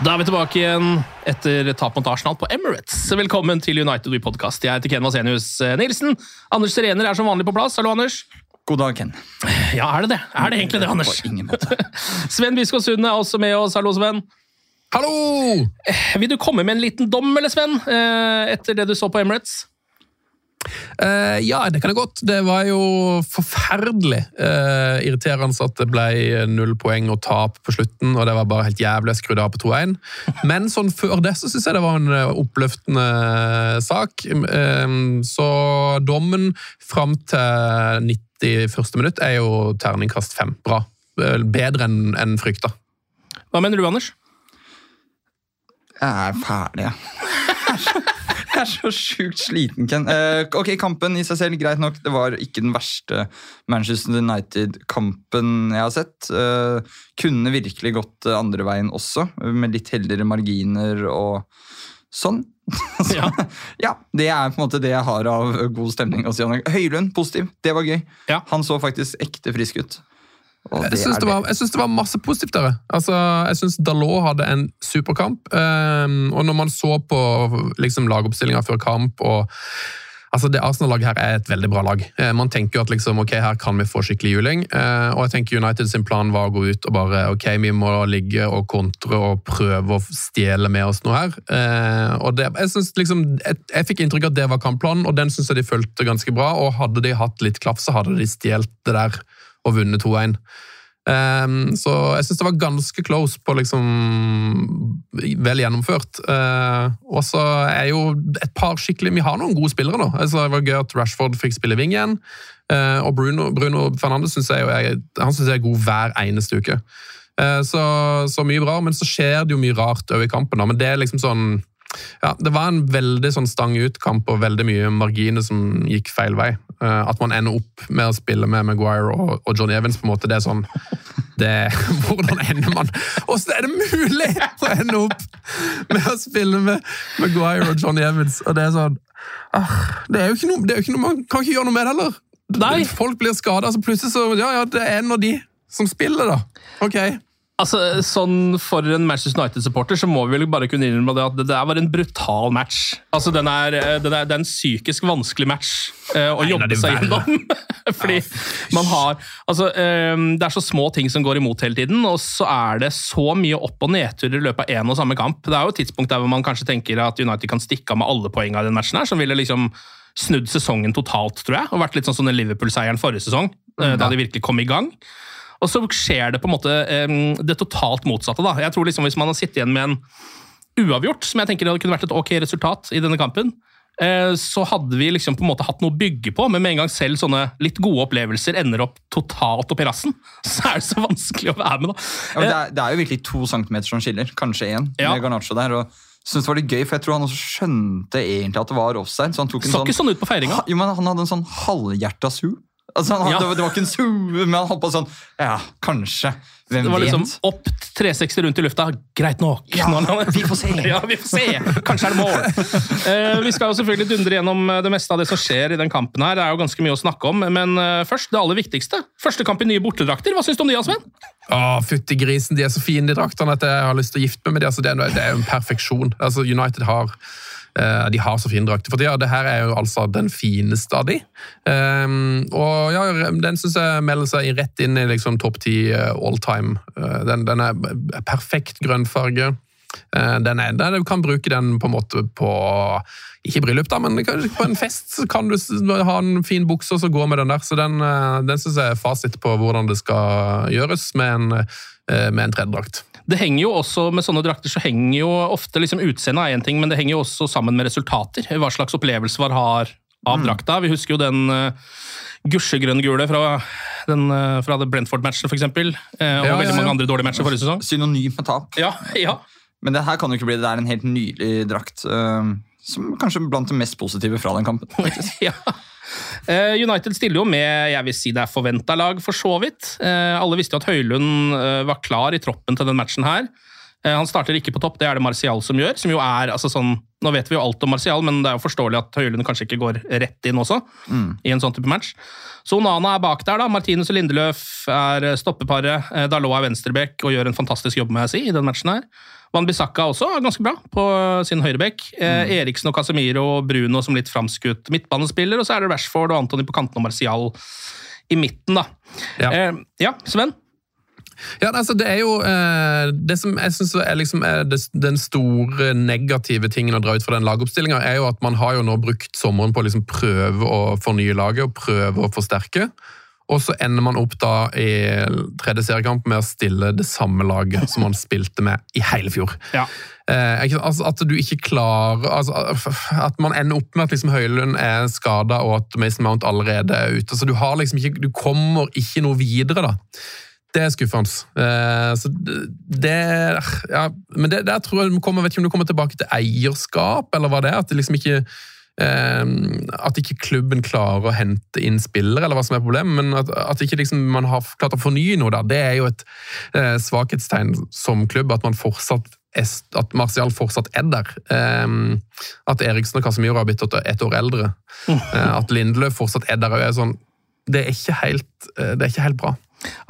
Da er vi tilbake igjen etter tap mot Arsenal på Emirates. Velkommen til United We Podcast. Jeg heter Ken Vasenius Nilsen. Anders Serener er som vanlig på plass. Hallo, Anders. God dag, Ken. Ja, er det det? Er det egentlig det, Anders? På ingen måte. Sven Biskår Sunde er også med oss. Hallo, Sven. Hallo! Vil du komme med en liten dom, eller, Sven? eh, Etter det du så på Emirates? Eh, ja, det kan jeg godt. Det var jo forferdelig uh, irriterende at det ble null poeng og tap på slutten, og det var bare helt jævlig. Jeg skrudde av på 2-1. Men sånn før det så syns jeg det var en eh, oppløftende sak. Uh, så dommen fram til 91. minutt er jo terningkast fem. Bra. Bedre enn en frykta. Hva mener du, Anders? Jeg er ferdig, jeg. Jeg er så sjukt sliten, Ken. Eh, ok, Kampen i seg selv, greit nok. Det var ikke den verste Manchester United-kampen jeg har sett. Eh, kunne virkelig gått eh, andre veien også, med litt heldigere marginer og sånn. Så, Ja. ja, Det er på en måte det jeg har av god stemning. Høylund, positiv. Det var gøy. Ja. Han så faktisk ekte frisk ut. Jeg syns det, det var masse positivt der. Altså, jeg syns Dalot hadde en superkamp. Um, og når man så på liksom, lagoppstillinga før kamp og altså, Det Arsenal-laget her er et veldig bra lag. Eh, man tenker jo at liksom, ok, her kan vi få skikkelig juling. Eh, og jeg tenker United sin plan var å gå ut og bare ok, vi må ligge og kontre og prøve å stjele med oss noe her. Eh, og det, jeg, synes, liksom, jeg, jeg fikk inntrykk av at det var kampplanen, og den syns jeg de fulgte ganske bra. Og hadde de hatt litt klaff, så hadde de stjålet det der og vunnet 2-1. Um, så jeg syns det var ganske close på liksom Vel gjennomført. Uh, og så er jo et par skikkelig Vi har noen gode spillere nå. Altså, det var gøy at Rashford fikk spille wing igjen. Uh, og Bruno, Bruno Fernandes synes jeg, jeg, synes jeg er god hver eneste uke. Uh, så, så mye bra, men så skjer det jo mye rart over i kampen. Da. Men det er liksom sånn ja, Det var en veldig sånn stang ut-kamp og veldig mye marginer som gikk feil vei. Eh, at man ender opp med å spille med Maguire og, og John Evans, på en måte, det er sånn det, Hvordan ender man Åssen er det mulig å ende opp med å spille med Maguire og John Evans? Og det er sånn ah, det, er jo ikke noe, det er jo ikke noe Man kan ikke gjøre noe med det heller. Nei. Folk blir skada, så plutselig så Ja, ja, det er en av de som spiller, da. Ok. Altså, sånn For en Manchester United-supporter så må vi vel bare kunne innrømme det at det der var en brutal match. Altså, Den er, den er, det er en psykisk vanskelig match uh, å Nei, jobbe seg gjennom. Fordi man har altså, um, Det er så små ting som går imot hele tiden, og så er det så mye opp- og nedturer i løpet av én og samme kamp. Det er jo et tidspunkt der hvor man kanskje tenker at United kan stikke av med alle poengene i den matchen, her, som ville liksom snudd sesongen totalt, tror jeg. Og vært litt sånn som den Liverpool-seieren forrige sesong, eh, da de virkelig kom i gang. Og så skjer det på en måte eh, det totalt motsatte. da. Jeg tror liksom Hvis man har sittet igjen med en uavgjort, som jeg tenker hadde kunne vært et ok resultat i denne kampen, eh, så hadde vi liksom på en måte hatt noe å bygge på, men med en gang selv sånne litt gode opplevelser ender opp totalt opp i rassen, så er det så vanskelig å være med, da. Ja, men det, er, det er jo virkelig to centimeter som skiller, kanskje én, Ja. med Garnaccio der. og synes det var litt gøy, for Jeg tror han også skjønte egentlig at det var offside. så han tok en Så ikke sånn ut på feiringa. Jo, men Han hadde en sånn halvhjerta su. Altså, han, Ja. det, var, det var ikke en zoom, men han holdt på sånn Ja, kanskje. Hvem Det var liksom vet? opp 360 rundt i lufta. Greit nok. Ja, vi får se. ja, vi får se. Kanskje er det mål. Eh, vi skal jo selvfølgelig dundre gjennom eh, det meste av det som skjer i den kampen. her. Det er jo ganske mye å snakke om. Men eh, først, det aller viktigste. Første kamp i nye bortedrakter. Hva syns du om de, Asmen? Å, fytti grisen, de er så fine, de draktene, at jeg har lyst til å gifte meg med dem. Altså, det, er, det er jo en perfeksjon. Altså, United har de har så fine drakter for tida. Det her er jo altså den fineste av de. Um, og ja, den syns jeg melder seg rett inn i liksom topp ti eh, all time. Eh, den, den er perfekt grønnfarge. Eh, Den er, den, du kan bruke den på en måte på Ikke bryllup, da, men på en fest kan du ha en fin bukse og så gå med den der. Så den, eh, den syns jeg er fasit på hvordan det skal gjøres med en, eh, med en tredjedrakt. Det henger jo også, Med sånne drakter så henger jo ofte liksom utseendet er én ting, men det henger jo også sammen med resultater. Hva slags opplevelse man har av drakta. Vi husker jo den uh, gusjegrønn-gule fra, den, uh, fra Brentford-matchen, f.eks. Uh, og Ja, ja, veldig mange andre dårlige matcher forrige sesong. Synonym med tap. Ja, ja. Men det her kan jo ikke bli det. Det er en helt nylig drakt. Uh, som kanskje blant det mest positive fra den kampen. ja. Eh, United stiller jo med jeg vil si det er forventa lag, for så vidt. Eh, alle visste jo at Høylund eh, var klar i troppen til den matchen her. Han starter ikke på topp, det er det Martial som gjør. som jo er, altså sånn, Nå vet vi jo alt om Martial, men det er jo forståelig at Høylund kanskje ikke går rett inn også. i en sånn type match. Så Onana er bak der, da. Martinus og Lindeløf er stoppeparet. Dalot er venstreback og gjør en fantastisk jobb, med jeg si, i den matchen her. Van Bissaka også er ganske bra på sin høyrebekk. Eh, Eriksen og Casemiro og Bruno som litt framskutt midtbanespiller, og så er det Rashford og Antony på kanten og Martial i midten, da. Ja. Eh, ja, Sven? Ja, altså Det er jo eh, Det som jeg synes er liksom er det, den store negative tingen å dra ut fra den lagoppstillinga, er jo at man har jo nå brukt sommeren på å liksom prøve å fornye laget og prøve å forsterke. Og så ender man opp da i tredje seriekamp med å stille det samme laget som man spilte med i hele fjor. Ja. Eh, altså, at du ikke klarer altså, At man ender opp med at liksom Høylund er skada og at Mason Mount allerede er ute. Så du, har liksom ikke, du kommer ikke noe videre, da. Det er skuffende. Eh, så det, ja, Men det, der tror jeg kommer, vet ikke om du kommer tilbake til eierskap, eller hva det er. At det liksom ikke At ikke klubben klarer å hente inn spillere, eller hva som er problemet. Men at, at ikke liksom man har klart å fornye noe der, det er jo et eh, svakhetstegn som klubb. At man fortsatt er, at Martial fortsatt er der. Eh, at Eriksen og Casemiro har blitt et år eldre. Eh, at Lindløf fortsatt er der. er sånn, det er ikke helt, eh, det er ikke helt bra.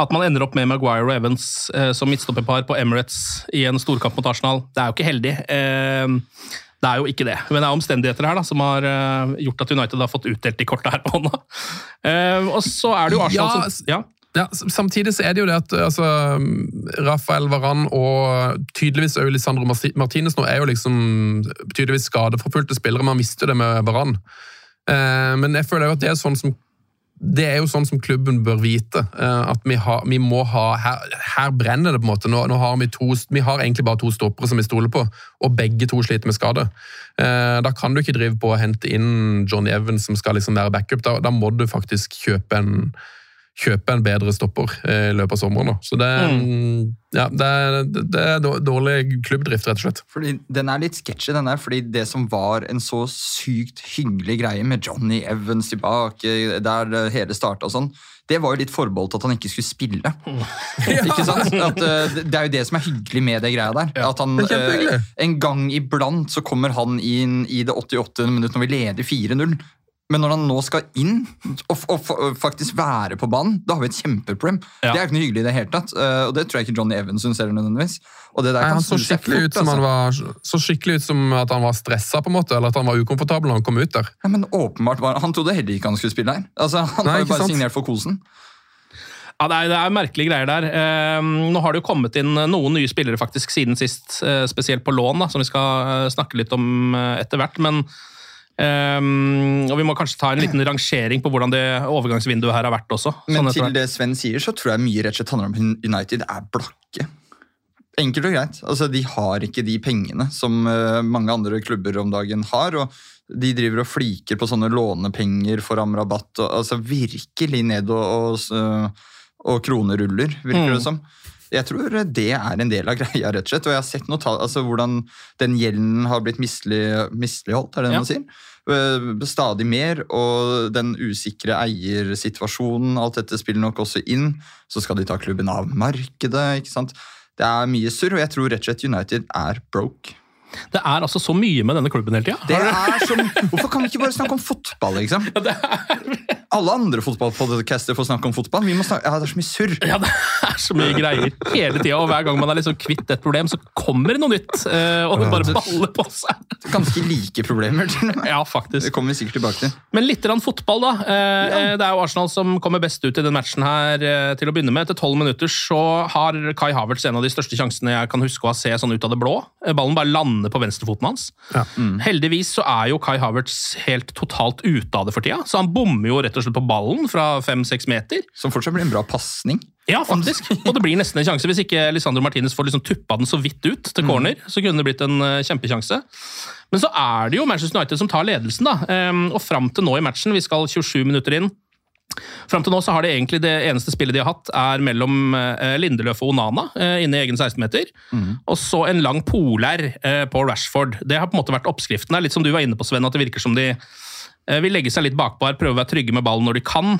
At man ender opp med Maguire og Evans eh, som midtstopperpar på Emirates i en storkamp mot Arsenal, det er jo ikke heldig. Eh, det er jo ikke det. Men det er omstendigheter her da, som har uh, gjort at United har fått utdelt de korta her på hånda. Uh, og så er det jo Arsenal Ja, som ja. Ja, Samtidig så er det jo det at altså, Rafael Varan og tydeligvis også Lisandro Martinez nå er jo liksom tydeligvis skadeforfulgte spillere. Man visste jo det med Varan. Eh, men jeg føler jo at det er sånn som det er jo sånn som klubben bør vite. eh, At vi, har, vi må ha Her, her brenner det, på en måte. Nå, nå har vi to Vi har egentlig bare to stoppere som vi stoler på, og begge to sliter med skade. Eh, Da kan du ikke drive på å hente inn Johnny Evans som skal liksom være backup. Da, da må du faktisk kjøpe en kjøpe en bedre stopper eh, i løpet av sommeren. Da. Så det, ja, det, er, det er dårlig klubbdrift, rett og slett. Fordi Den er litt sketsjy, den der, fordi det som var en så sykt hyggelig greie med Johnny Evans tilbake, der hele starta og sånn, det var jo litt forbeholdt at han ikke skulle spille. Ikke sant? At, eh, det- er jo det som er hyggelig med det greia der. At han, Det er eh, en gang iblant så kommer han inn i det 88. minutt når vi leder 4-0. Men når han nå skal inn og, og, og faktisk være på banen, da har vi et kjempeproblem. Ja. Det er jo ikke noe hyggelig i det hele tatt. eh, Og det tror jeg ikke Johnny Evans syns heller nødvendigvis. Og det der Nei, han så skikkelig, fort, ut som han altså. var, så skikkelig ut som at han var stressa, på en måte, eller at han var ukomfortabel når han kom ut der. Ja, men åpenbart var Han trodde heller ikke han skulle spille her. Altså, Han Nei, har jo bare sant? signert for kosen. Ja, det er, det er merkelige greier der. Eh, nå har det jo kommet inn noen nye spillere faktisk siden sist, eh, spesielt på lån, da, som vi skal eh, snakke litt om eh, etter hvert. Men eh, Og vi må kanskje ta en liten rangering på hvordan det overgangsvinduet her har vært også. Men sånn til det Sven sier, så tror jeg mye rett og slett handler om United er blakke. Enkelt og greit. Altså, De har ikke de pengene som eh, mange andre klubber om dagen har. og De driver og fliker på sånne lånepenger for Amrabat. Og, altså Virkelig ned og, og, og kroneruller, virker Mm. det som. Jeg tror det er en del av greia, rett og slett. Og jeg har sett noe altså hvordan den gjelden har blitt mislig, misligholdt, er det det Ja. man sier? Eh, stadig mer, og den usikre eiersituasjonen, alt dette spiller nok også inn. Så skal de ta klubben av markedet, ikke sant. Det er mye surr, og jeg tror rett og slett United er broke. Det er altså så mye med denne klubben hele tida. Hvorfor kan vi ikke bare snakke om fotball, liksom? Alle andre fotballpodcaster får snakke om fotball. Vi må snakke, ja, Det er så mye surr. Ja, det er så mye greier hele tida, og hver gang man er liksom kvitt et problem, så kommer det noe nytt. eh, Og det bare baller på seg. Ganske like problemer. Ja, faktisk. Det kommer vi sikkert tilbake til. Men litt fotball, da. Eh, eh, Det er jo Arsenal som kommer best ut i den matchen her til å begynne med. Etter tolv minutter så har Kai Havertz en av de største sjansene jeg kan huske å se sånn ut av det blå. Ballen bare lander på venstrefoten hans. Heldigvis så er jo Kai Havertz helt totalt ute av det for tida, så han bommer jo rett og slett på ballen fra fem-seks meter. Som fortsatt blir en bra pasning. Ja, faktisk. Og det blir nesten en sjanse. Hvis ikke Lisandro Martinez får liksom tuppa den så vidt ut til corner, så kunne det blitt en kjempesjanse. Men så er det jo Manchester United som tar ledelsen, da. Ehm, Og fram til nå i matchen, vi skal 27 minutter inn. Fram til nå så har det egentlig det eneste spillet de har hatt, er mellom eh, Lindeløf og Onana eh, inne i egen 16-meter. Og så en lang polær eh, på Rashford. Det har på en måte vært oppskriften her. Litt som du var inne på, Sven, at det virker som de vil legge seg litt bakpå her, prøve å være trygge med ballen når de kan,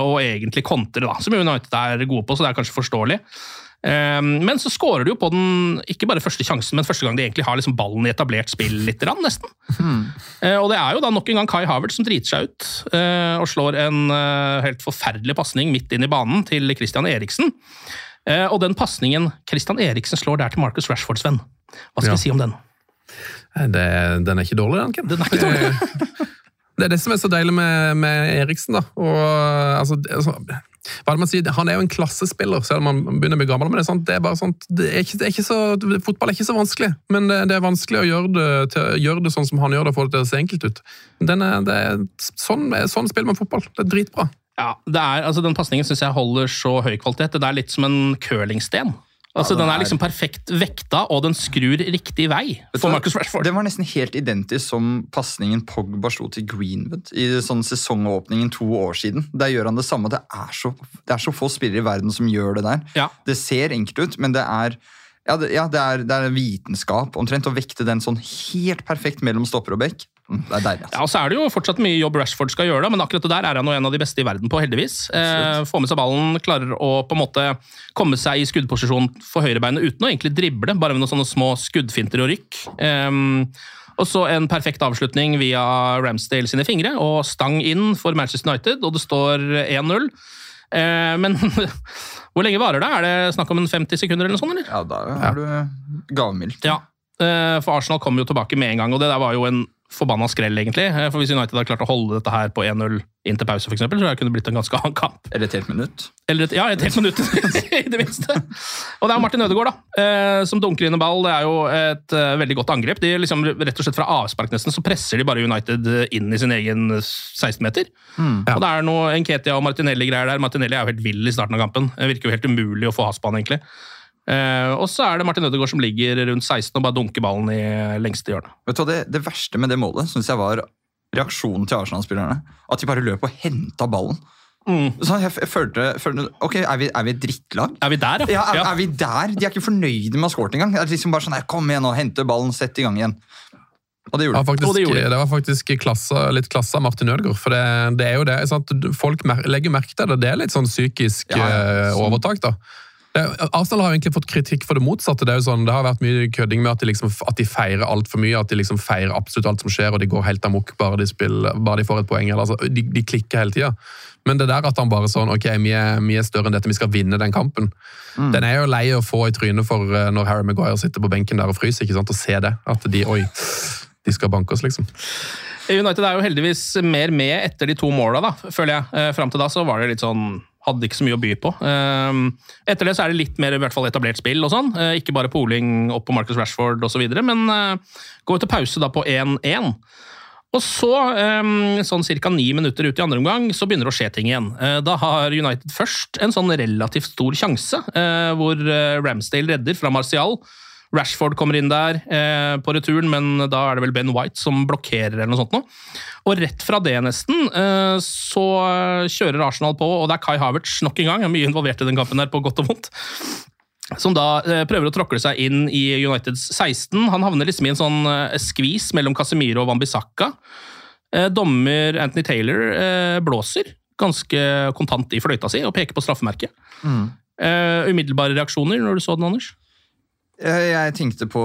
og egentlig kontre, da, som United er gode på, så det er kanskje forståelig. Eh, Men så skårer du jo på den, ikke bare første sjansen, men første gang de egentlig har liksom ballen i etablert spill litt, nesten. Hmm. Og det er jo da nok en gang Kai Havertz som driter seg ut eh, og slår en eh, helt forferdelig pasning midt inn i banen til Christian Eriksen. Eh, Og den pasningen Christian Eriksen slår der til Marcus Rashford, Sven, Hva skal Ja. jeg si om den? Eh, Det, den er ikke dårlig, den, Ken. Den er ikke dårlig. Det er det som er så deilig med, med Eriksen. da. Og, altså, hva er det man sier? Han er jo en klassespiller, selv om han begynner å bli gammel. men Det er, sånn, det er bare sånt, det er ikke, det er ikke så, Fotball er ikke så vanskelig, men det, det er vanskelig å gjøre det, til, gjøre det sånn som han gjør det, og få det til å se enkelt ut. Den er, er, sånn, sånn spiller man fotball. Det er dritbra. Ja, er, altså Den pasningen syns jeg holder så høy kvalitet. Det er litt som en curlingsten. Altså, den den er- er liksom perfekt vekta, og den skrur riktig vei for? Marcus Rashford. Den var nesten helt identisk som pasningen Pogba slo til Greenwood i sånn sesongåpningen to år siden. Der gjør han det samme. Det er så, det er så få spillere i verden som gjør det der. Ja. Det ser enkelt ut, men det er ja, det, ja, det, er, det er vitenskap omtrent å vekte den sånn helt perfekt mellom stopper og bekk. Mm, Det er deilig. Ja, og så er det jo fortsatt mye jobb Rashford skal gjøre, da, men akkurat det der er han jo en av de beste i verden på, heldigvis. Eh, får med seg ballen, klarer å på en måte komme seg i skuddposisjon for høyrebeinet uten å egentlig drible, bare med noen sånne små skuddfinter og rykk. Eh, og så en perfekt avslutning via Ramsdale sine fingre, og stang inn for Manchester United, og det står 1-0. Eh, men hvor lenge varer det? Er det snakk om en 50 sekunder eller noe sånt, eller? Ja, da er du gavmild. Ja, eh, for Arsenal kom jo tilbake med en gang, og det der var jo en forbanna skrell, egentlig. Eh, For Hvis United hadde klart å holde dette her på 1-0 inn til pause, for eksempel, så kunne det blitt en ganske annen kamp. Eller et helt minutt. Eller et, ja, et helt minutt, i det minste. Og det er Martin Ødegaard, da, eh, som dunker inn en ball. Det er jo et eh, veldig godt angrep. De liksom, rett og slett Fra avspark nesten, så presser de bare United inn i sin egen 16-meter. Og det er noe Enketia og Martinelli-greier der. Martinelli er jo helt vill i starten av kampen. Det virker jo helt umulig å få has på han, egentlig. Eh, og så er det Martin Ødegaard som ligger rundt 16 og bare dunker ballen i lengste hjørne. Vet du hva, det, det verste med det målet synes jeg var reaksjonen til Arsenal-spillerne. At de bare løp og henta ballen. Så jeg, jeg følte, følte Ok, er vi, er vi et drittlag? Er vi der, Ja, er, er vi der? De er ikke fornøyde med å ha skåret engang. Det er liksom bare sånn, Kom igjen, nå, hente ballen, sett i gang igjen. Og det gjorde de. faktisk, Og det gjorde de. det var faktisk klasse, litt klasse av Martin Ødegaard. For det, det er jo det. Sant? Folk mer, legger merke til det. Det er litt sånn psykisk Ja, ja, sånn. overtak, da. Det, Arsenal har jo egentlig fått kritikk for det motsatte. Det sånn, det har vært mye kødding med at de, liksom, at de feirer altfor mye. At de liksom feirer absolutt alt som skjer, og de går helt amok bare de, spiller, bare de får et poeng. Eller, altså, de, de klikker hele tida. Men det der at han bare sånn Ok, vi er, vi er større enn dette, vi skal vinne den kampen. Den er jo lei å få i trynet for eh, når Harry Maguire sitter på benken der og fryser. ikke sant, Og se det. At de Oi, de skal banke oss, liksom. United er jo heldigvis mer med etter de to måla, da, føler jeg. Eh, Fram til da så var det litt sånn Hadde ikke så mye å by på. Eh, Etter det så er det litt mer i hvert fall etablert spill og sånn. Eh, Ikke bare poling opp på Marcus Rashford osv., men eh, går til pause da på 1-1. Og så, eh, sånn ca. ni minutter ut i andre omgang, så begynner det å skje ting igjen. Eh, Da har United først en sånn relativt stor sjanse, hvor Ramsdale redder fra Martial. Rashford kommer inn der eh, på returen, men da er det vel Ben White som blokkerer. eller noe sånt nå. Og rett fra det nesten eh, så kjører Arsenal på, og det er Kai Havertz nok en gang. er mye involvert i den kampen her, på godt og vondt. Som da eh, prøver å tråkle seg inn i Uniteds 16. Han havner liksom i en sånn eh, skvis mellom Casemiro og Wambisaka. Eh, dommer Anthony Taylor eh, blåser ganske kontant i fløyta si og peker på straffemerket. Mm. Eh, umiddelbare reaksjoner når du så den, Anders? Jeg, jeg tenkte på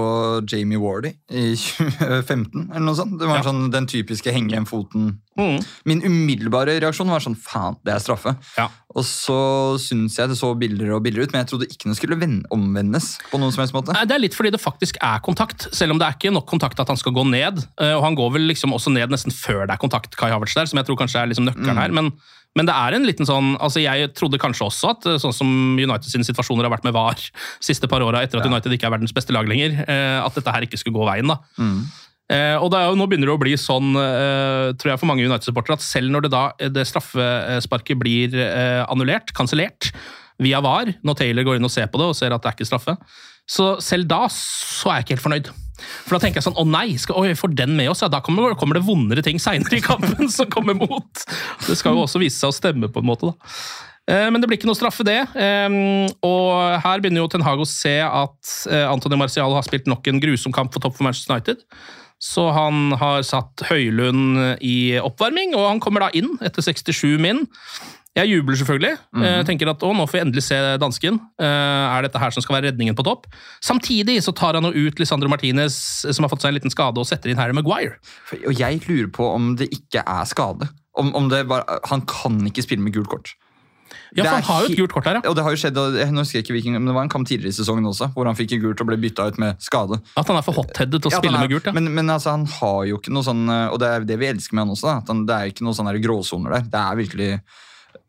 Jamie Wardy i 2015, eller noe sånt. Det var Ja. sånn den typiske henge igjen foten. Mm. Min umiddelbare reaksjon var sånn faen, det er straffe. Ja. Og så syns jeg det så billigere og billigere ut, men jeg trodde ikke den skulle omvendes på noen som helst måte. Nei, Det er litt fordi det faktisk er kontakt, selv om det er ikke nok kontakt at han skal gå ned. Eh, Og han går vel liksom også ned nesten før det er kontakt, Kai Havertz der, som jeg tror kanskje er liksom nøkkelen her. Men, men det er en liten sånn altså Jeg trodde kanskje også at eh, sånn som United sine situasjoner har vært med VAR siste par åra etter at United ikke er verdens beste lag lenger, eh, at dette her ikke skulle gå veien. da. Eh, og det er jo, Nå begynner det å bli sånn tror jeg for mange United-supportere at selv når det da det straffesparket blir annullert, kansellert, via VAR, når Taylor går inn og ser på det og ser at det er ikke straffe, så selv da så er jeg ikke helt fornøyd. For da tenker jeg sånn Å nei, skal, oi, får den med oss? Ja, da kommer, kommer det vondere ting seinere i kampen som kommer mot. Det skal jo også vise seg å stemme, på en måte. da. Eh, Men det blir ikke noe straffe, det. Eh, Og her begynner jo Ten Hag å se at Antony Anthony Marcial har spilt nok en grusom kamp for topp for Manchester United. Så han har satt Høylund i oppvarming, og han kommer da inn etter 67 min. Jeg jubler selvfølgelig. Eh, tenker at å, nå får vi endelig se dansken. Eh, er dette her som skal være redningen på topp? Samtidig så tar han jo ut Lisandro Martinez, som har fått seg en liten skade, og setter inn Harry Maguire. Og jeg lurer på om det ikke er skade. Om, om det bare, han kan ikke spille med gult kort. Ja, for han har jo et gult kort her, ja. Og det har jo skjedd, jeg, husker ikke hvilken, men det var en kamp tidligere i sesongen også, hvor han fikk gult og ble bytta ut med skade. At han er for hot-headed til å Ja, spille er- med gult, ja. Men, men altså, han har jo ikke noe sånn Og det er det vi elsker med han også. Da, han, det er ikke noe sånn gråsoner der. Det er virkelig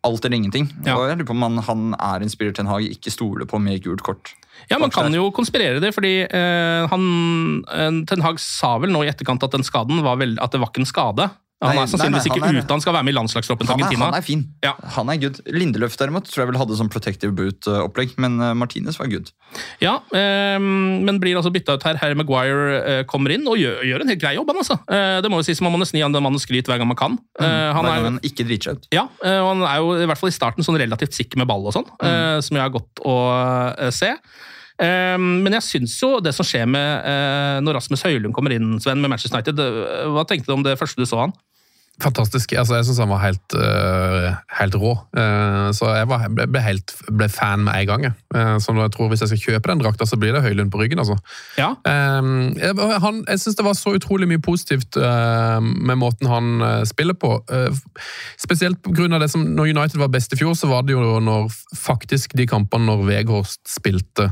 alt eller ingenting. Ja. Og jeg lurer på om han, er en spiller Ten Hag ikke stoler på med gult kort. Ja, Man kan jo konspirere det, fordi eh, han, eh, Ten Hag sa vel nå i etterkant at den skaden var vel, at det var ikke en skade. Han er sannsynligvis ikke ute, han skal være med i landslagstroppen til Argentina. han er fin. Ja. Han er good. Lindeløf derimot tror jeg vel hadde sånn protective boot-opplegg, men eh, Martinez var good. Ja, eh, men blir altså bytta ut her. Harry Maguire eh, kommer inn og gjør, gjør en helt grei jobb. han altså. Eh, det må jo sies, Man må nesten gi han den mannen skryt hver gang man kan. Eh, han Hver er, gang han ikke driter seg ut. ja, eh, og han er jo i hvert fall i starten sånn relativt sikker med ball og sånn, eh, som jeg har godt å se. Eh, men jeg syns jo det som skjer med når Rasmus Høylund kommer inn, Sven, med Manchester United Hva tenkte du om det første du så han? Fantastisk. altså Jeg syns han var helt, uh, helt rå. Uh, så jeg var, ble, ble, helt, ble fan med en gang. jeg. Eh, så jeg tror Hvis jeg skal kjøpe den drakta, så blir det Høylund på ryggen. altså. Ja, jeg, han, jeg syns det var så utrolig mye positivt med måten han spiller på. Spesielt pga. det som når United var best i fjor, så var det jo når faktisk de kampene når Veghorst spilte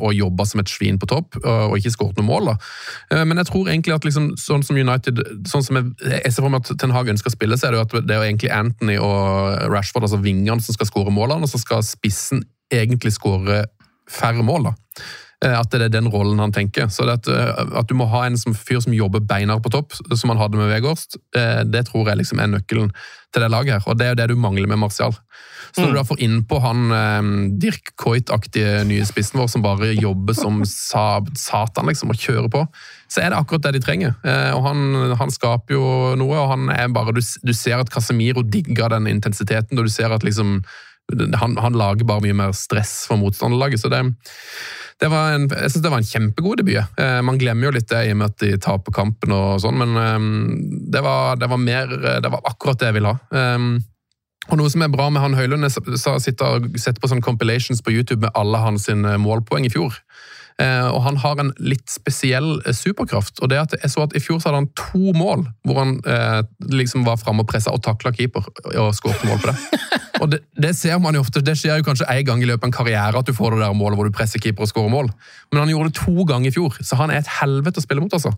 og jobba som et svin på topp, og, ikke skåret noe mål. men jeg tror egentlig at liksom, sånn som United sånn som jeg, jeg ser for meg at Ten Hag ønsker å spille, så er det jo at det er egentlig Anthony og Rashford, altså vingene, som skal skåre målene, og så skal spissen egentlig skåre færre mål. da. Eh, At det er den rollen han tenker. Så at, eh, at du må ha en som, fyr som jobber beinhardt på topp, som han hadde med Vegårst, det tror jeg liksom er nøkkelen til det laget her. Og det er jo det du mangler med Martial. Så når du da får innpå han eh, Dirk Coit-aktige nye spissen vår, som bare jobber som satan liksom, og kjører på, så er det akkurat det de trenger. Eh, og han, han skaper jo noe, og han er bare Du, du ser at Casemiro digger den intensiteten, og du ser at liksom han, han lager bare mye mer stress for motstanderlaget. så det det var en, jeg synes det var en kjempegod debut. Eh, man glemmer jo litt det i og med at de taper kampen, og sånn, men eh, det, var, det, var mer, det var akkurat det jeg ville ha. Eh, og Noe som er bra med han Høylund, jeg sitter og setter på sånne compilations på YouTube med alle hans målpoeng i fjor. Eh, og han har en litt spesiell eh, superkraft. og det at jeg så at I fjor så hadde han to mål hvor han eh, liksom var framme og pressa og takla keeper og skåret mål på det. Og det, det ser man jo ofte, det skjer jo kanskje én gang i løpet av en karriere at du får det der målet hvor du presser keeper og skårer mål. Men han gjorde det to ganger i fjor, så han er et helvete å spille mot. altså.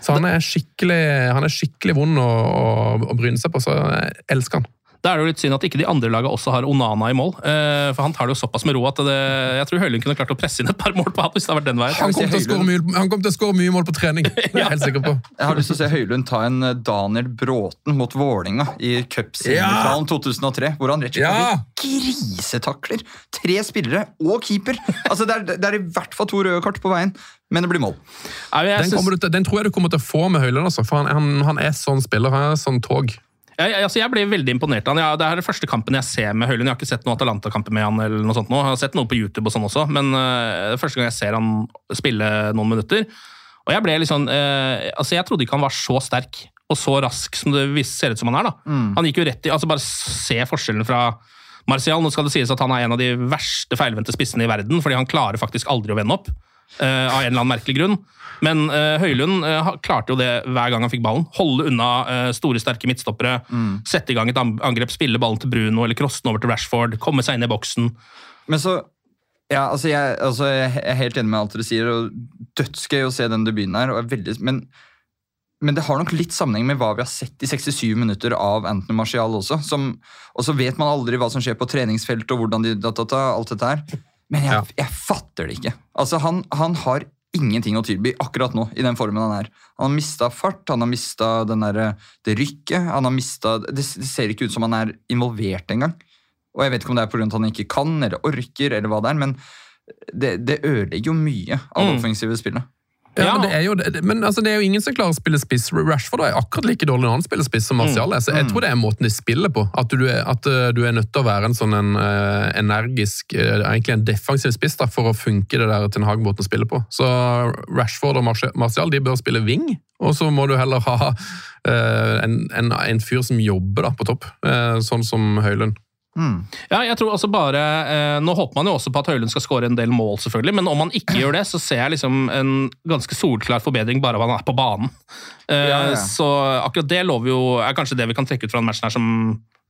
Så han er skikkelig, han er skikkelig vond å, å, å bryne seg på, så jeg elsker han. Da er det jo litt synd at ikke de andre lagene også har Onana i mål. eh, For han tar det jo såpass med ro at det, jeg tror Høylund kunne klart å presse inn et par mål på han hvis det hadde vært den veien. Han kommer til å score mye, han kommer til å skåre mye mål på trening, det er jeg helt sikker på. Jeg har lyst til å se Høylund ta en eh, Daniel Bråten mot Vålinga i cupsemifinalen 2003, hvor han rett og slett Ja! grisetakler tre spillere og keeper. Altså, det, er, det er i hvert fall to røde kart på veien, men det blir mål. Den, synes- du til, den tror jeg du kommer til å få med Høylund, altså, for han, han, han er sånn spiller. Han er sånn tog. Jeg, jeg, altså jeg ble veldig imponert av han. Jeg, det er den første kampen jeg ser med Høylund. Jeg har ikke sett noen Atalanta-kamper med han, eller noe sånt nå. Jeg har sett noe på YouTube og sånn også, men uh, det første gang jeg ser han spille noen minutter. Og jeg ble litt sånn eh, Altså, jeg trodde ikke han var så sterk og så rask som det ser ut som han er. da. Mm. Han gikk jo rett i, altså Bare se forskjellen fra Martial. Nå skal det sies at han er en av de verste feilvendte spissene i verden, fordi han klarer faktisk aldri å vende opp. Eh, av en eller annen merkelig grunn. Men uh, Høylund uh, klarte jo det hver gang han fikk ballen. Holde unna uh, store, sterke midtstoppere. Mm. Sette i gang et angrep, spille ballen til Bruno eller crosse den over til Rashford. Komme seg inn i boksen. Men så ja, altså jeg, altså jeg er helt enig med alt dere sier, og dødsgøy å se den debuten her. Og er veldig, men, men det har nok litt sammenheng med hva vi har sett i 67 minutter av Anthony Martial også. Som, og så vet man aldri hva som skjer på treningsfeltet og hvordan de da, da, da, alt dette her. Men jeg, jeg fatter det ikke. Altså, han, han har ingenting å tilby akkurat nå, i den formen han er. Han har mista fart, han har mista det rykket. han har mistet, det, det ser ikke ut som han er involvert engang. Og jeg vet ikke om det er pga. at han ikke kan eller orker, eller hva det er, men det, det ødelegger jo mye av det Mm. offensive spillet. Ja, men, det er jo, men altså, det er jo ingen som klarer å spille spiss. Rashford er akkurat like dårlig når han spiller spiss som Martial er. Så jeg tror det er måten de spiller på. At du at uh, du er nødt til å være en sånn en, uh, energisk, uh, egentlig en defensiv spiss da, for å funke det der Ten Hag-måten å spille på. Så Rashford og Martial de bør spille wing, og så må du heller ha uh, en, en, en fyr som jobber da, på topp, sånn som Høylund. Ja, jeg tror altså bare, eh, Nå håper man jo også på at Høylund skal skåre en del mål, selvfølgelig, men om han ikke gjør det, så ser jeg liksom en ganske solklar forbedring bare at han er på banen. Eh, Ja, ja. Så akkurat det lover jo, er kanskje det vi kan trekke ut fra den matchen her som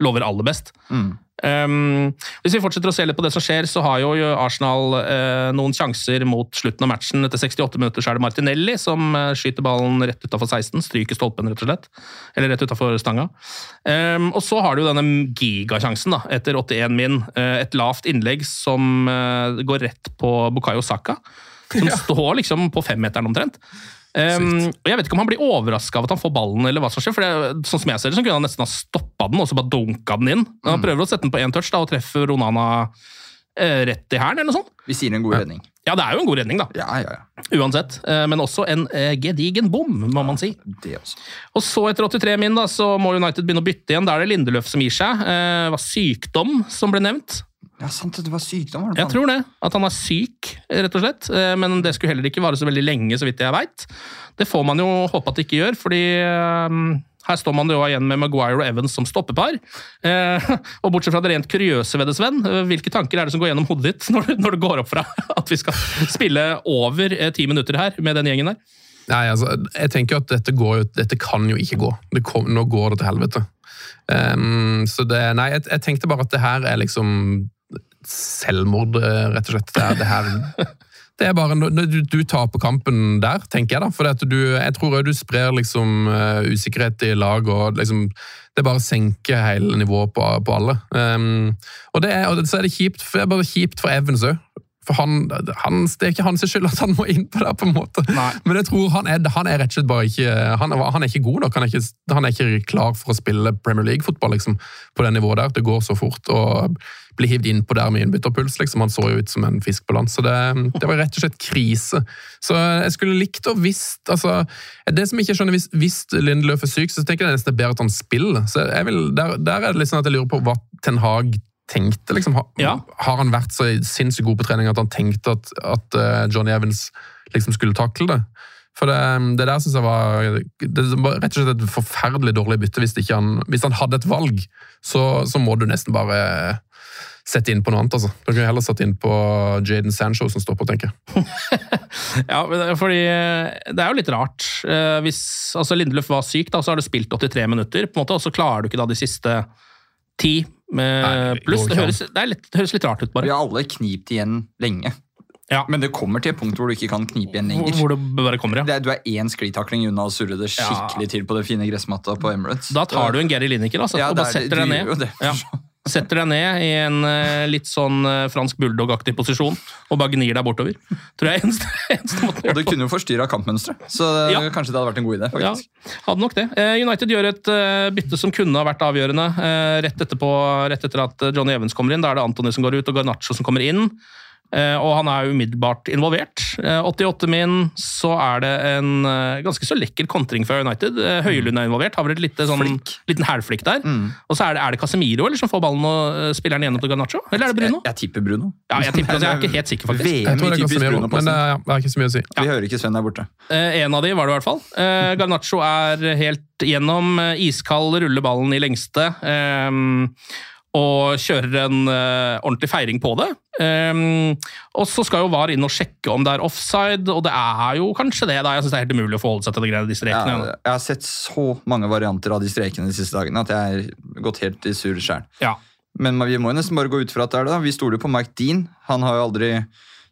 lover aller best. Um, hvis vi fortsetter å se litt på det som skjer, så har jo Arsenal uh, noen sjanser mot slutten av matchen. Etter 68 minutter så er det Martinelli som uh, skyter ballen rett utafor 16. Stryker stolpen, rett og slett. Eller rett utafor stanga. Um, og så har du jo denne gigasjansen da, etter 81 min. Uh, et lavt innlegg som går rett på Bukayo Saka. Som står liksom på femmeteren omtrent. Um, og Jeg vet ikke om han blir overraska av at han får ballen, eller hva som skjer. for det, sånn som jeg ser det, så kunne han nesten ha stoppa den og så bare dunka den inn. Men Han prøver å sette den på én touch da, og treffer Ronana eh, rett i hælen, eller noe sånt. Vi sier en god redning. Ja, det er jo en god redning, da. Ja, ja, ja. Uansett. Eh, men også en eh, gedigen bom, må man si. Det også. Og så, etter 83 min, da, så må United begynne å bytte igjen. Da er det Lindeløf som gir seg. Det var sykdom som ble nevnt. Ja, sant, det var sykdom. Var det Jeg tror det. At han er syk, rett og slett. Eh, Men det skulle heller ikke vare så veldig lenge, så vidt jeg veit. Det får man jo håpe at det ikke gjør, fordi eh, her står man jo igjen med Maguire og Evans som stoppepar. Eh, og bortsett fra det rent kuriøse ved det, Sven, eh, hvilke tanker er det som går gjennom hodet ditt når, det- når det går opp fra at vi skal spille over eh, ti minutter her med den gjengen der? Nei, altså, jeg tenker at dette, går dette kan jo ikke gå. Det kom, nå går det til helvete. Um, så det, nei, jeg, jeg tenkte bare at det her er liksom selvmord, eh, rett og slett. Det, er, det her det er bare du, du taper kampen der, tenker jeg da. For at du, jeg tror òg du sprer liksom eh, usikkerhet i lag, og liksom det bare senker hele nivået på, på alle. Um, og, det er, og så er det kjipt, for det er bare kjipt for Evans òg. For han, han, Det er ikke hans skyld at han må inn på det, på en måte. Men jeg tror han er, han er rett og slett bare ikke Han han er ikke god nok. Han er ikke, han er ikke klar for å spille Premier League-fotball liksom, på det nivået der. Det går så fort. og bli hivd innpå der med innbytterpuls. Liksom. Han så jo ut som en fisk på land. Så det, det var rett og slett krise. Så jeg skulle likt å visst altså, Det som jeg ikke skjønner, hvis, hvis Lindeløf er syk, så tenker jeg nesten det er bedre at han spiller. Så jeg vil, der, der er det litt sånn at jeg lurer på hva Ten Hag tenkte. Liksom. Har, har han vært så sinnssykt god på trening at han tenkte at, at eh, Johnny Evans liksom skulle takle det? For det, det der synes jeg var det var rett og slett et forferdelig dårlig bytte. Hvis, han, hvis han hadde et valg, så, så må du nesten bare sette inn på noe annet. altså. Da kunne jeg heller satt inn på Jaden Sancho som står på, tenker jeg. Ja, men det fordi eh, det er jo litt rart. Eh, Hvis altså Lindeløf var syk, da, så har du spilt 83 minutter, på en måte, og så klarer du ikke da de siste ti pluss. Det høres, det, litt, det høres litt rart ut, bare. Vi har alle knipt igjen lenge. Men det kommer til et punkt hvor du ikke kan knipe igjen lenger. Hvor det bare kommer, ja. Det du er én sklitakling unna å surre det skikkelig til på det fine gressmatta på Emirates. Da tar du en Gary Lineker altså, Ja, og det bare er- setter deg gjør jo ned. Setter deg ned i en eh, litt sånn eh, fransk bulldog-aktig posisjon og bare gnir deg bortover. Tror jeg eneste, eneste måten å Og gjøre det det kunne jo forstyrra kampmønsteret, så Ja. kanskje det hadde vært en god idé. Ja, hadde nok det. Eh, United gjør et eh, bytte som kunne ha vært avgjørende. eh, Rett, etterpå, rett etter at eh, Johnny Evans kommer inn. Da er det Antony som går ut, og Garnaccio som kommer inn. Eh, og han er umiddelbart involvert. Eh, 88 min, så er det en eh, ganske så lekker kontring fra United. Eh, Høylund er involvert, har vel et lite, sånn, liten hælflikk der. Og så er det, er det Casemiro eller som får ballen og eh, spiller den gjennom til Garnaccio? Eller er det Bruno? Jeg, jeg tipper Bruno. Ja, jeg tipper det. Jeg er ikke helt sikker, faktisk. Jeg tror det er Casemiro, Bruno men det er, ja, det er ikke så mye å si. Vi hører ikke Sven der borte. Eh, en av de var det i hvert fall. Eh, Garnaccio er helt gjennom. eh, iskald, ruller ballen i lengste. Og kjører en uh, ordentlig feiring på det. Um, og så skal jo VAR inn og sjekke om det er offside, og det er jo kanskje det. da. Jeg syns det er helt umulig å forholde seg til det greiene de strekene. Jeg, jeg har sett så mange varianter av de strekene de siste dagene at jeg er gått helt i surr sjøl. Ja. Men vi må jo nesten bare gå ut fra at det er det. da. Vi stoler jo på Mike Dean. Han har jo aldri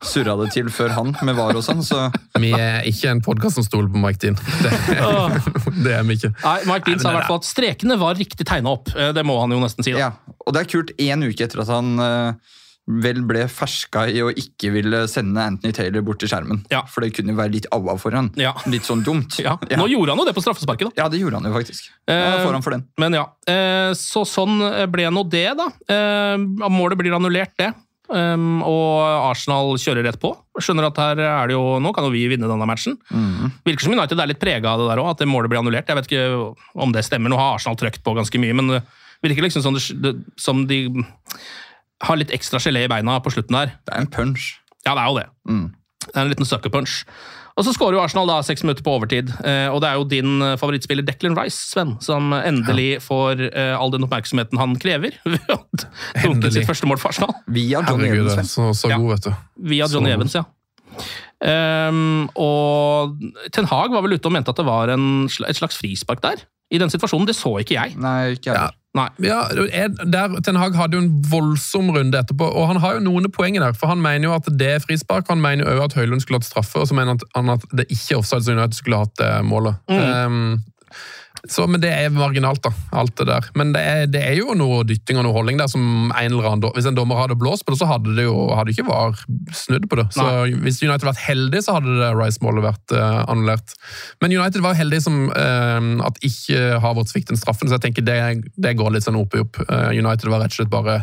surra det til før han med VAR og sånn, så Vi er ikke en podkast som stoler på Mike Dean. Det, det er vi ikke. Nei, Mike Dean sa i hvert fall at strekene var riktig tegna opp. Eh, Det må han jo nesten si. da. ja. Og det er kult én uke etter at han eh, vel ble ferska i å ikke ville sende Anthony Taylor bort til skjermen. Ja. For det kunne jo være litt aua for han. Ja. Litt sånn dumt. Ja. Nå gjorde han jo det på straffesparket, da. Ja, det gjorde han jo faktisk. Eh, får han for den. Men ja, eh, så sånn ble nå det, da. Eh, Målet blir annullert, det. Um, og Arsenal kjører rett på. Skjønner at her er det jo, Nå kan jo vi vinne denne matchen. Virker som United er litt prega av det der òg, at det målet blir annullert. Jeg vet ikke om det stemmer, nå har Arsenal trøkt på ganske mye, men virker liksom sånn det, som de har litt ekstra gelé i beina på slutten der. Det er en punch. Ja, det er jo det. Mm. Det er en liten sucker punch. Og så skårer jo Arsenal da seks minutter på overtid. Eh, og det er jo din eh, favorittspiller Declan Rice, Sven, som endelig får eh, all den oppmerksomheten han krever. ved å Dunke sitt første mål for Arsenal. Via Johnny Herregud, Evans. Sven. så, så god, vet du. Via Johnny så Evans, ja. Um, og Ten Hag var vel ute og mente at det var en, et slags frispark der. I den situasjonen. Det så ikke jeg. Nei, ikke jeg. Ja. Nei. Ja, er- der, Ten Hag hadde jo en voldsom runde etterpå, og han har jo noen poeng der. For han mener jo at det er frispark, han mener jo også at Høylund skulle hatt straffe, og så mener han at- det ikke er offside, så United skulle hatt målet. målet. Um, så, men det er marginalt, da, alt det der. Men det er, det er jo noe dytting og noe holdning der som en eller annen, Hvis en dommer hadde blåst på det, så hadde det jo hadde ikke VAR snudd på det. Så hvis United hadde vært heldig, så hadde det Rice-målet vært uh, annullert. Men United var heldig som uh, at ikke Havertz fikk den straffen, så jeg tenker det, det går litt sånn opp i opp. Uh, United var rett og slett bare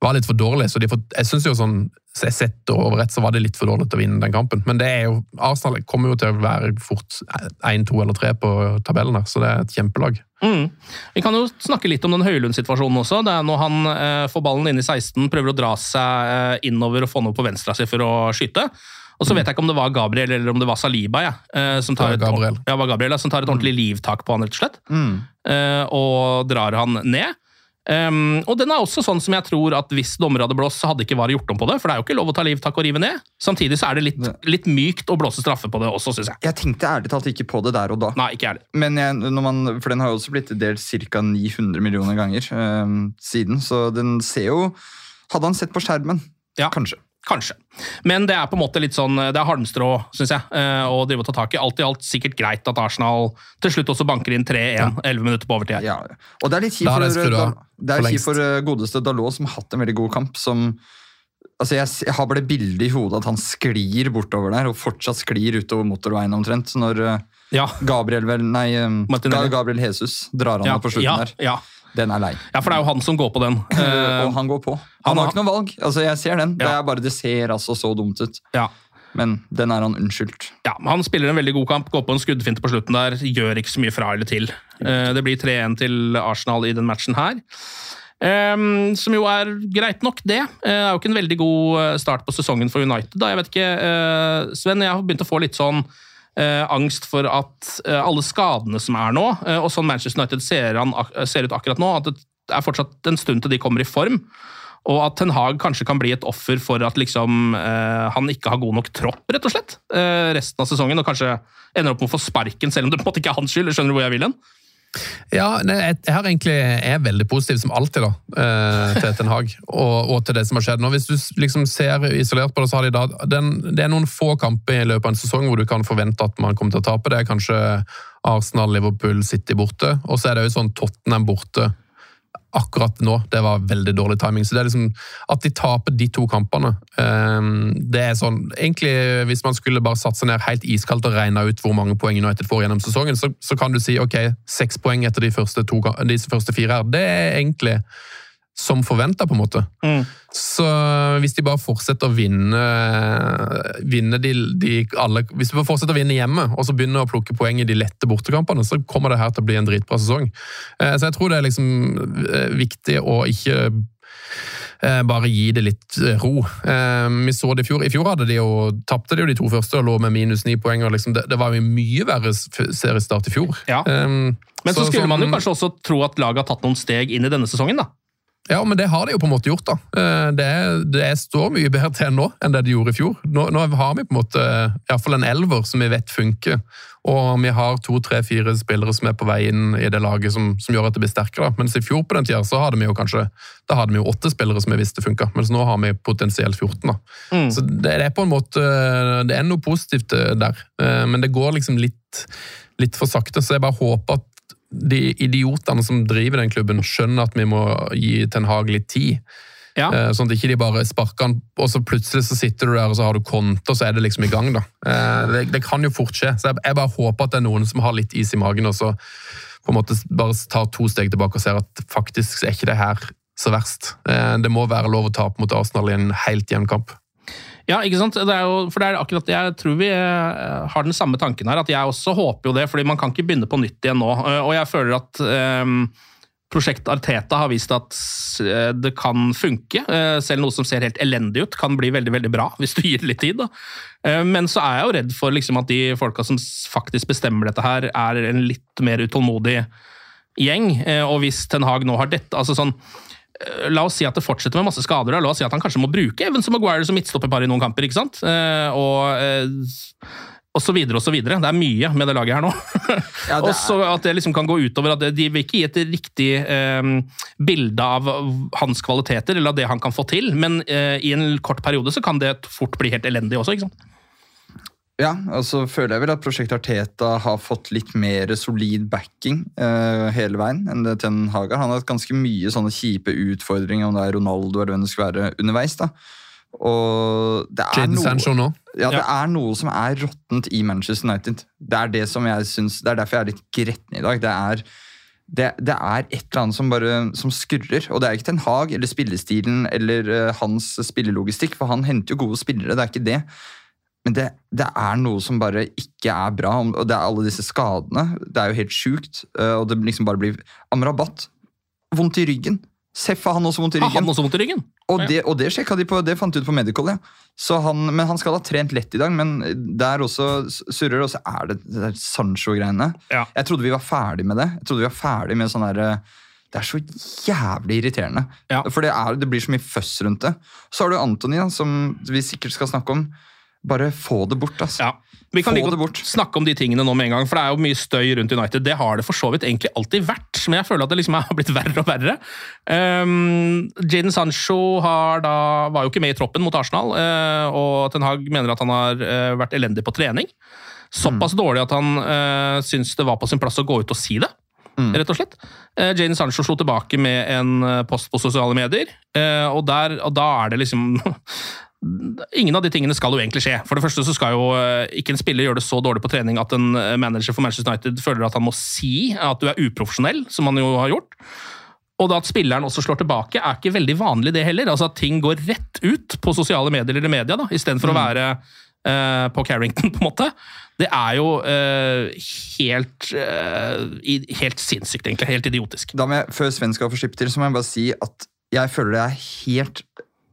var litt for dårlig, så får, jeg synes jo sånn sett over overrett så var det litt for dårlig til å vinne den kampen. Men det er jo, Arsenal kommer jo til å være fort 1, 2 eller 3 på tabellen her, så det er et kjempelag. Mm. Vi kan jo snakke litt om den Høylund-situasjonen også. Det er når han eh, får ballen inn i 16, prøver å dra seg eh, innover og få noe på venstre seg for å skyte. Og så vet jeg ikke om det var Gabriel eller om det var Saliba ja, eh, som, tar et, Gabriel. ja, Gabriel, ja, som tar et ordentlig livtak på han, rett og slett. Mm. eh, og drar han ned. Um, og den er også sånn som jeg tror at hvis dommere hadde blåst, så hadde ikke VAR gjort om på det. For det er jo ikke lov å ta liv, takk og rive ned. Samtidig så er det litt, litt mykt å blåse straffe på det også, syns jeg. Jeg tenkte ærlig talt ikke på det der og da. Nei, ikke ærlig. Men jeg, når man, for den har jo også blitt delt ca. 900 millioner ganger um, siden, så den ser jo Hadde han sett på skjermen, Ja. kanskje. Kanskje. Men det er på en måte litt sånn, det er halmstrå, syns jeg, eh, å drive og ta tak i. Alt i alt sikkert greit at Arsenal til slutt også banker inn 3-1, 11 minutter på overtid. Ja. Og det er litt kjipt for, det for for eh, godeste Dalot, som har hatt en veldig god kamp. som Altså jeg, jeg har bare bildet i hodet at han sklir bortover der, og fortsatt sklir utover motorveien omtrent. Når eh, Ja, Gabriel vel, nei, Martinelli. Gabriel Jesus drar han ja, av på slutten ja, der. ja. Den er lei. ja, for det er jo han som går på den. Eh, og han går på. han Han har ikke noe valg. Altså Jeg ser den. Det er bare Det ser altså så dumt ut. ja. Men den er han unnskyldt. Ja, men Han spiller en veldig god kamp, går på en skuddfinte på slutten der. Gjør ikke så mye fra eller til. Eh, Det blir 3-1 til Arsenal i den matchen her. Um, som jo er greit nok, det. Uh, Det er jo ikke en veldig god eh, start på sesongen for United. da, jeg vet ikke, uh, Sven, jeg har begynt å få litt sånn eh, angst for at eh, alle skadene som er nå, eh, og sånn Manchester United ser, an, ser ut akkurat nå, at det er fortsatt en stund til de kommer i form. Og at Ten Hag kanskje kan bli et offer for at liksom, eh, han ikke har god nok tropp, rett og slett, eh, resten av sesongen, og kanskje ender opp med å få sparken, selv om det på en måte ikke er hans skyld. Skjønner du hvor jeg vil hen? Ja, nei, jeg, jeg egentlig, jeg er veldig positiv som alltid da, eh, til Ten Hag, og, og til det som har skjedd nå. Hvis du liksom ser isolert på det, så har de da, den, det er noen få kamper i løpet av en sesong hvor du kan forvente at man kommer til å tape. Det er kanskje Arsenal, Liverpool, City borte, og så er det jo sånn Tottenham borte akkurat nå. Det var veldig dårlig timing. Så det er liksom at de taper de to kampene, eh, det er sånn Egentlig, hvis man skulle bare satt seg ned helt iskaldt og regna ut hvor mange poeng United får gjennom sesongen, så, så kan du si ok, seks poeng etter de første, to, de første fire her. Det er egentlig som forventa, på en måte. Mm. Så hvis de bare fortsetter å vinne, vinne de, de alle, Hvis de bare fortsetter å vinne hjemme, og så begynner å plukke poeng i de lette bortekampene, så kommer det her til å bli en dritbra sesong. Eh, Så jeg tror det er liksom eh, viktig å ikke eh, bare gi det litt ro. Vi så det i fjor. I fjor hadde de jo, tapte de jo de to første og lå med minus ni poeng. og Liksom det, det var jo mye verre seriestart i fjor. Ja. Um, Men så, skulle man jo kanskje også tro at laget har tatt noen steg inn i denne sesongen, da. Ja, men det har de jo på en måte gjort, da. Eh, Det, det står mye bedre til nå enn det de gjorde i fjor. Nå, nå har vi på en måte iallfall en elver som vi vet funker. Og vi har to, tre, fire spillere som er på vei inn i det laget som, som gjør at det blir sterkere. Mens i fjor på den tida så hadde vi jo kanskje da hadde vi jo åtte spillere som vi visste funka, mens nå har vi potensielt 14. da. Mm. Så det, det er på en måte Det er noe positivt eh, der, Eh, men det går liksom litt, litt for sakte. Så jeg bare håper at de idiotene som driver den klubben, skjønner at vi må gi Ten Hag litt tid. Ja. Eh, Sånn at ikke de bare sparker han, og så plutselig så sitter du der og så har du konto, og så er det liksom i gang. da. Eh, Det, det kan jo fort skje. Så jeg, jeg bare håper at det er noen som har litt is i magen, og så på en måte bare tar to steg tilbake og ser at faktisk er ikke det her så verst. Eh, Det må være lov å tape mot Arsenal i en helt jevn kamp. Ja, ikke sant? Det er jo, for det er akkurat det jeg tror vi eh, har den samme tanken her. At jeg også håper jo det, fordi man kan ikke begynne på nytt igjen nå. Eh, Og jeg føler at um, Prosjekt Arteta har vist at eh, det kan funke. Selv noe som ser helt elendig ut, kan bli veldig veldig bra hvis du gir det litt tid. Da. Men så er jeg jo redd for liksom, at de folka som faktisk bestemmer dette her, er en litt mer utålmodig gjeng. Og hvis Ten Hag nå har dette altså sånn La oss si at det fortsetter med masse skader. La oss si at han kanskje må bruke Evans og Maguire som midtstopperpar i noen kamper. ikke sant? Eh, og, eh, og så videre og så videre. Det er mye med det laget her nå. Ja, og så at det liksom kan gå utover at de vil ikke gi et riktig eh, bilde av hans kvaliteter eller av det han kan få til, men eh, i en kort periode så kan det fort bli helt elendig også. ikke sant? Ja, og så føler jeg vel at prosjektet Arteta har fått litt mer solid backing uh, hele veien enn det Ten Hag har. Han har hatt ganske mye sånne kjipe utfordringer, om det er Ronaldo eller hvem det skal være, underveis. da. Og det er noe, ja, det er noe som er råttent i Manchester United. Det er det som jeg synes, det er derfor jeg er litt gretten i dag. Det er, det, det er et eller annet som bare som skurrer. Og det er ikke Ten Hag eller spillestilen eller uh, hans spillelogistikk, for han henter jo gode spillere, det er ikke det. Men det, det er noe som bare ikke er bra, og det er alle disse skadene. Det er jo helt sjukt. eh, Og det liksom bare blir Amrabat, vondt i ryggen. Seff har han også vondt i ryggen. ryggen. han også vondt i ryggen? Og det, og det de på, det fant de ut på Medical, ja. Så han, men han skal ha trent lett i dag, men der også surrer, og så er det det Sancho-greiene. Ja. Jeg trodde vi var ferdig med det. Jeg trodde vi var ferdig med sånn der, Det er så jævlig irriterende. Ja. For det, er, det blir så mye føss rundt det. Så har du Antony, som vi sikkert skal snakke om. Bare få det bort, altså. Ja. Vi kan like bort. snakke om de tingene nå med en gang, for det er jo mye støy rundt United. Det har det for så vidt egentlig alltid vært, men jeg føler at det liksom har blitt verre og verre. Um, Jadon Sancho har da, var jo ikke med i troppen mot Arsenal, uh, og Ten Hag mener at han har uh, vært elendig på trening. Såpass dårlig at han uh, syns det var på sin plass å gå ut og si det. Rett og slett. Uh, Jadon Sancho slo tilbake med en eh, post på sosiale medier, eh, og, der, og da er det liksom Ingen av de tingene skal jo egentlig skje. For det første så skal jo eh, ikke en spiller gjøre det så dårlig på trening at en eh, manager for Manchester United føler at han må si at du er uprofesjonell, som han jo har gjort. Og da at spilleren også slår tilbake, er ikke veldig vanlig, det heller. Altså At ting går rett ut på sosiale medier eller media, da, istedenfor Mm. å være eh, på Carrington, på en måte. Det er jo eh, helt, eh, helt sinnssykt, egentlig. Helt idiotisk. Da må jeg, Før Sven skal få slippe til, så må jeg bare si at jeg føler det er helt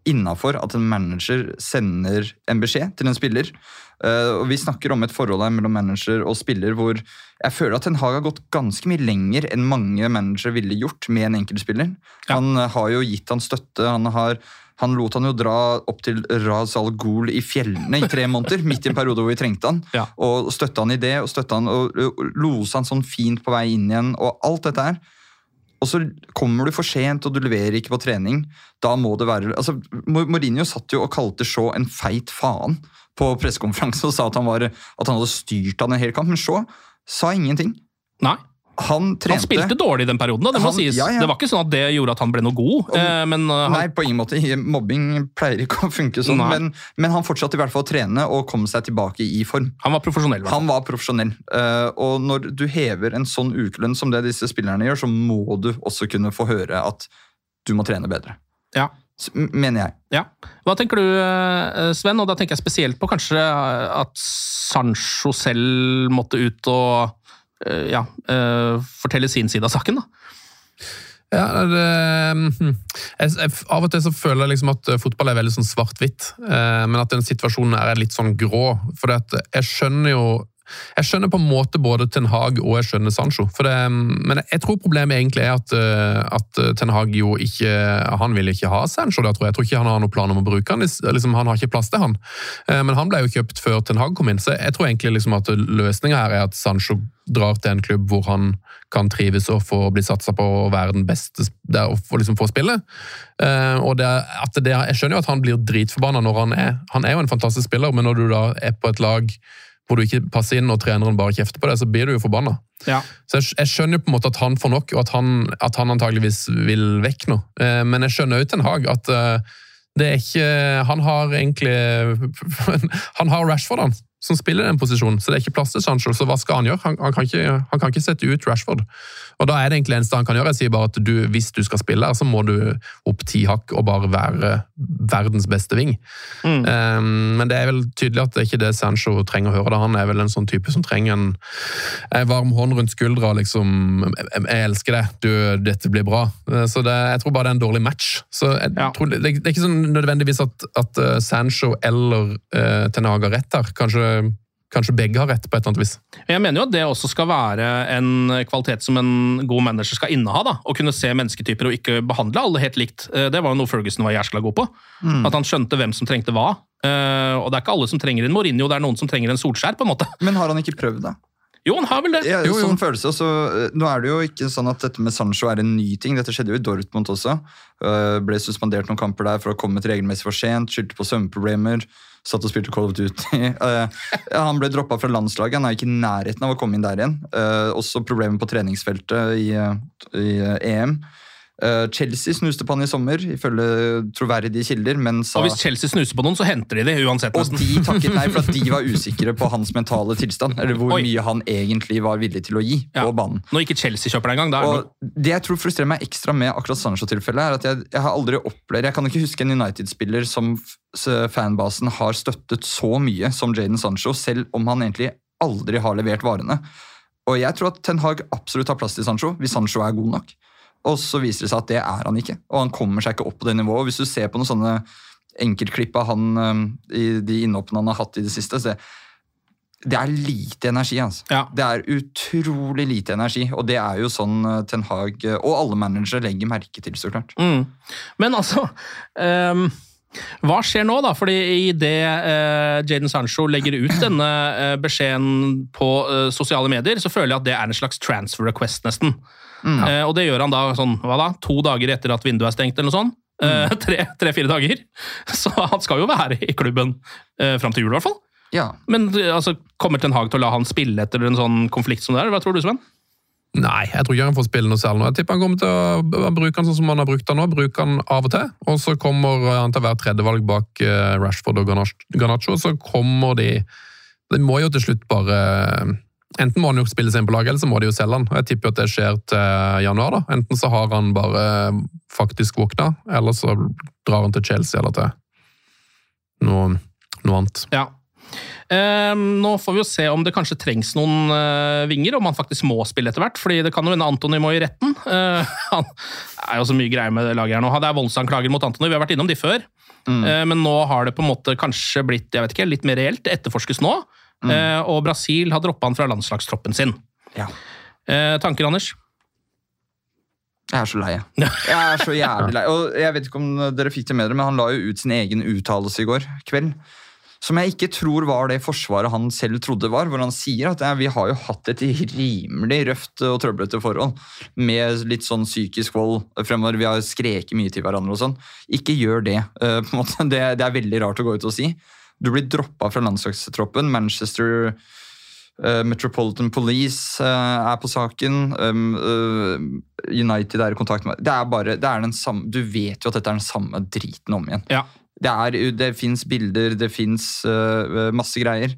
innafor at en manager sender en beskjed til en spiller. Uh, og Vi snakker om et forhold her mellom manager og spiller hvor jeg føler at Ten Hag har gått ganske mye lenger enn mange managere ville gjort med en enkeltspiller. Ja. Han eh, har jo gitt han støtte. Han, har, han lot han jo dra opp til Raz Al Ghul i fjellene i tre måneder, midt i en periode hvor vi trengte han. Ja. Og støtta han i det, og støtta han og, og losa han sånn fint på vei inn igjen, og alt dette her. Og så kommer du for sent, og du leverer ikke på trening. Da må det være altså, Mourinho satt jo og kalte Shaw en feit faen på pressekonferanse og sa at han, var, at han hadde styrt han en hel kamp, men Shaw sa ingenting. Nei. Han Han spilte dårlig i den perioden, da, det må Han- sies. ja, ja. Det var ikke sånn at det gjorde at han ble noe god, eh, men uh, Nei, på ingen måte. Mobbing pleier ikke å funke sånn, men, men han fortsatte i hvert fall å trene og kom seg tilbake i form. han var profesjonell. i. Han var profesjonell. Uh, og når du hever en sånn ukelønn som det disse spillerne gjør, så må du også kunne få høre at du må trene bedre. Ja. Mener jeg. Ja. Hva tenker du, Sven? Og da tenker jeg spesielt på kanskje at Sancho selv måtte ut og ja, eh, fortelle sin side av saken. da. Ja, det, hm. jeg, jeg, Av og til så føler jeg liksom at eh, fotball er veldig sånn svart-hvitt, eh, men at den situasjonen er litt sånn grå. For jeg skjønner jo jeg skjønner på en måte både Ten Hag og jeg skjønner Sancho. Det, men jeg tror problemet egentlig er at, eh, at Ten Hag jo ikke Han vil ikke ha Sancho. Da, tror jeg. tror ikke han har noen plan om å bruke han. Liksom, han har ikke plass til han. Eh, Men han ble jo kjøpt før Ten Hag kom inn, så jeg tror egentlig liksom at løsninga her er at Sancho drar til en klubb hvor han kan trives og få bli satsa på å være den beste der og få, liksom, få spille. Eh, og det, at det, jeg skjønner jo at han blir dritforbanna når han er Han er jo en fantastisk spiller, men når du da er på et lag hvor du ikke passer inn og treneren bare kjefter på deg, så blir du jo forbanna. Ja. Så jeg, jeg skjønner jo på en måte at han får nok, og at han, at han antageligvis vil vekk nå. Eh, men jeg skjønner jo Ten Hag at eh, det er ikke Han har egentlig Han har Rashford, han, som spiller den posisjonen, så det er ikke plass til Sancho. Så hva skal han gjøre? Han, han, kan, ikke, han kan ikke sette ut Rashford. Og da er det egentlig eneste han kan gjøre. Jeg sier bare at du, hvis du skal spille så må du opp ti hakk og bare være verdens beste ving. Mm. Um, men det er vel tydelig at det er ikke det Sancho trenger å høre. Da. Han er vel en sånn type som trenger en, en varm hånd rundt skuldra. liksom, 'Jeg elsker deg, du, dette blir bra'. Uh, Så det, Jeg tror bare det er en dårlig match. Så jeg Ja. tror det, det er ikke sånn nødvendigvis at, at uh, Sancho eller uh, Tenaga rett her. Kanskje, kanskje begge har rett, på et eller annet vis. Jeg mener jo at det også skal være en kvalitet som en god manager skal inneha. da, Å kunne se mennesketyper og ikke behandle alle helt likt. Eh, Det var jo noe Ferguson var jæskla god på. At han skjønte hvem som trengte hva. Eh, Og det er ikke alle som trenger en Mourinho, det er noen som trenger en Solskjær. på en måte. Men har han ikke prøvd, da? Jo, han har vel det. Ja, Jo, jo. sånn følelse. eh, nå er det jo ikke sånn at dette med Sancho er en ny ting. Dette skjedde jo i Dortmund også. Eh, ble suspendert noen kamper der for å ha kommet regelmessig for sent. Skyldte på søvnproblemer. Satt og spilte Call of Duty. Eh, han ble droppa fra landslaget. Han er ikke i nærheten av å komme inn der igjen. Eh, også problemer på treningsfeltet i, eh, i EM. Eh, Chelsea snuste på han i sommer, ifølge troverdige kilder, men sa Og hvis Chelsea snuser på noen, så henter de det uansett. og nesten. de takket nei for at de var usikre på hans mentale tilstand. Eller hvor Oi. mye han egentlig var villig til å gi Ja. på banen. Når ikke Chelsea kjøper det engang, det Og Det jeg tror frustrerer meg ekstra med akkurat Sancho-tilfellet, er at jeg, jeg har aldri opplevd Jeg kan ikke huske en United-spiller som fanbasen har støttet så mye som Jaden Sancho, selv om han egentlig aldri har levert varene. Og jeg tror at Ten Hag absolutt har plass til Sancho, hvis Sancho er god nok. Og så viser det seg at det er han ikke, og han kommer seg ikke opp på det nivået. Hvis du ser på noen sånne enkeltklipp av han i de innhoppene han har hatt i det siste, så det, det er lite energi, altså. Ja. Det er utrolig lite energi, og det er jo sånn eh, Ten Hag eh, og alle managere legger merke til, så klart. Mm. Men altså um, Hva skjer nå, da? Fordi idet uh, Jaden Sancho legger ut denne uh, beskjeden på uh, sosiale medier, så føler jeg at det er en slags transfer request, nesten. Eh, og det gjør han da sånn, hva da? to dager etter at vinduet er stengt, eller noe sånt. Eh, tre- Tre-fire dager. Så han skal jo være i klubben eh, fram til jul, i hvert fall. Ja, Men eh, altså, kommer Ten Hag til å la han spille etter en sånn konflikt som det er? Hva tror du, Sven? Nei, jeg tror ikke han får spille noe særlig nå. Jeg tipper han kommer til å bruke han sånn som han har brukt han nå. Bruke han av og til. Og så kommer han til å være tredjevalg bak eh, Rashford og Garnaccio. Og så kommer de De må jo til slutt bare Enten må han jo spille seg inn på laget, eller så må de jo selge han. Jeg tipper jo at det skjer til januar. da. Enten så har han bare faktisk våkna, eller så drar han til Chelsea eller til noe, noe annet. Ja. Ehm, nå får vi jo se om det kanskje trengs noen eh, vinger, om han faktisk må spille etter hvert. fordi det kan jo hende Antony må i retten. Eh, han er jo så mye greier med det laget her nå. Det er voldsanklager mot Antony, vi har vært innom de før. Eh, men nå har det på en måte kanskje blitt jeg vet ikke, litt mer reelt. Det etterforskes nå. Eh, og Brasil har droppa han fra landslagstroppen sin. Ja. Eh, tanker, Anders? jeg er så lei. jeg. Er så jævlig lei. Og jeg vet ikke om dere fikk det med dere, men han la jo ut sin egen uttalelse i går kveld. Som jeg ikke tror var det forsvaret han selv trodde var. Hvor han sier at ja, vi har jo hatt et rimelig røft og trøblete forhold. Med litt sånn psykisk vold fremover. Vi har skreket mye til hverandre og sånn. Ikke gjør det. Uh. Det, det er veldig rart å gå ut og si. Du blir droppa fra landslagstroppen. Manchester uh, Metropolitan Police uh, er på saken. Um, uh, United er i kontakt med Det er bare, det er den samme, Du vet jo at dette er den samme driten om igjen. Ja. Det, er, det fins bilder, det fins masse greier.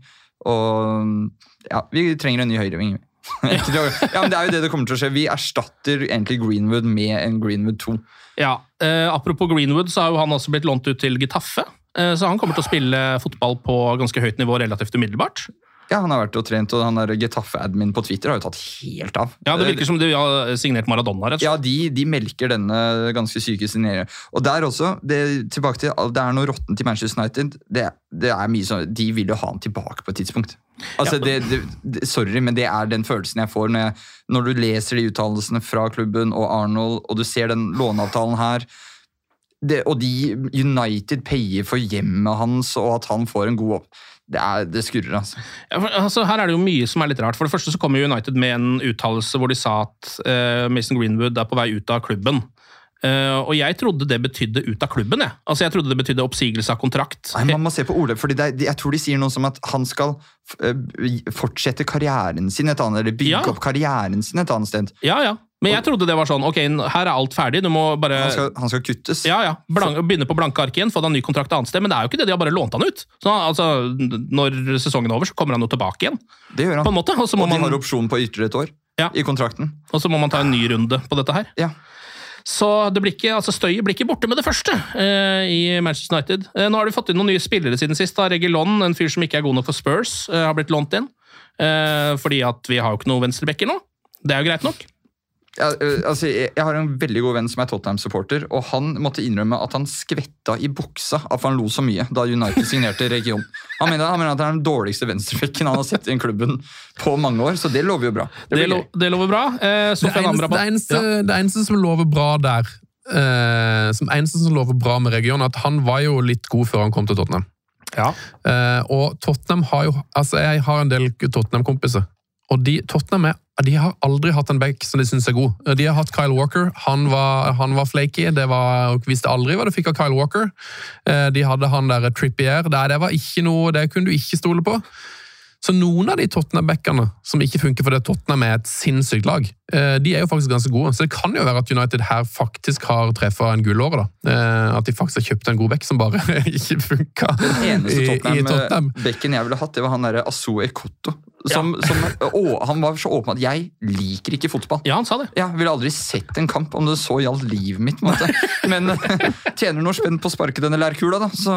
Og ja, vi trenger en ny høyreving. Ja, men Det er jo det det kommer til å skje. Vi erstatter egentlig Greenwood med en Greenwood 2. Ja, eh, Apropos Greenwood, så har jo han også blitt lånt ut til Gitaffe. Eh, så han kommer til å spille fotball på ganske høyt nivå relativt umiddelbart. Ja, Han har vært og trent, og han er Getafe-admin på Twitter har jo tatt helt av. Ja, Det virker som de har signert Maradona. rett og slett. Ja, de, de melker denne ganske syke signeringen. Og der også, det, tilbake til, det er noe råttent i Manchester United. Det, det er mye sånn, De vil jo ha han tilbake på et tidspunkt. Altså, det, det, det, sorry, men det er den følelsen jeg får når, jeg, når du leser de uttalelsene fra klubben og Arnold, og du ser den låneavtalen her. Det, og de United payer for hjemmet hans, og at han får en god opp... Det, er, det skurrer, altså. Ja, for, altså, her er det jo mye som er litt rart. For det første så kommer United med en uttalelse hvor de sa at uh, Mason Greenwood er på vei ut av klubben. Uh, og jeg trodde det betydde ut av klubben. Jeg, altså, jeg trodde det betydde oppsigelse av kontrakt. Nei, Man må se på Ole, fordi det er, jeg tror de sier noe som at han skal eh, fortsette karrieren sin et annet, eller bygge Ja. opp karrieren sin et annet sted. Ja, ja. Men jeg trodde det var sånn Ok, her er alt ferdig. Du må bare Han skal, han skal kuttes. Ja, ja. Blank, begynne på blanke ark igjen, få deg ny kontrakt et annet sted. Men det er jo ikke det, de har bare lånt han ut. Så altså, Når sesongen er over, så kommer han jo tilbake igjen. Det gjør han. På en måte. Og og de man, har opsjon på ytterligere et år Ja. i kontrakten. og så må man ta en ny runde på dette her. Ja. Så det blir ikke, altså støyet blir ikke borte med det første eh, i Manchester United. Eh, nå har de fått inn noen nye spillere siden sist. da. Regilon, en fyr som ikke er god nok for Spurs, eh, har blitt lånt inn. Eh, fordi at vi har jo ikke noen venstrebacker nå. Det er jo greit nok. Øh, altså, jeg, har en veldig god venn som er Tottenham-supporter, og han måtte innrømme at han skvetta i buksa av at han lo så mye da United signerte region. Han mener, han mener at det er den dårligste venstrebekken han har sett i klubben på mange år, så det lover jo bra. Det Det, lo, det lover bra. Eh, Det eneste, det, eneste, ja. det eneste som lover bra der, eh, som eneste som lover bra med regionen, at han var jo litt god før han kom til Tottenham. Ja. Eh, og Tottenham har jo Altså, jeg har en del Tottenham-kompiser. Og de, Tottenham er, de har aldri hatt en back som de syns er god. De har hatt Kyle Walker. Han var, han var flaky. Det var, visste aldri hva du fikk av Kyle Walker. Eh, de hadde han der Trippier. Det, det var ikke noe, det kunne du ikke stole på. Så noen av de Tottenham-backene som ikke funker fordi Tottenham er et sinnssykt lag, eh, de er jo faktisk ganske gode. Så det kan jo være at United her faktisk har treffa en gullåre. da. Eh, At de faktisk har kjøpt en god back som bare ikke funka i, i Tottenham. Tottenham-bekken jeg ville hatt, det var han derre Asso Ekoto. Som, som, å, han var så åpen at 'jeg liker ikke fotball'. ja, han sa det. Jeg ville aldri sett en kamp om det så gjaldt livet mitt. måte. Men eh, tjener noe spenn på å sparke denne lærkula, da. Så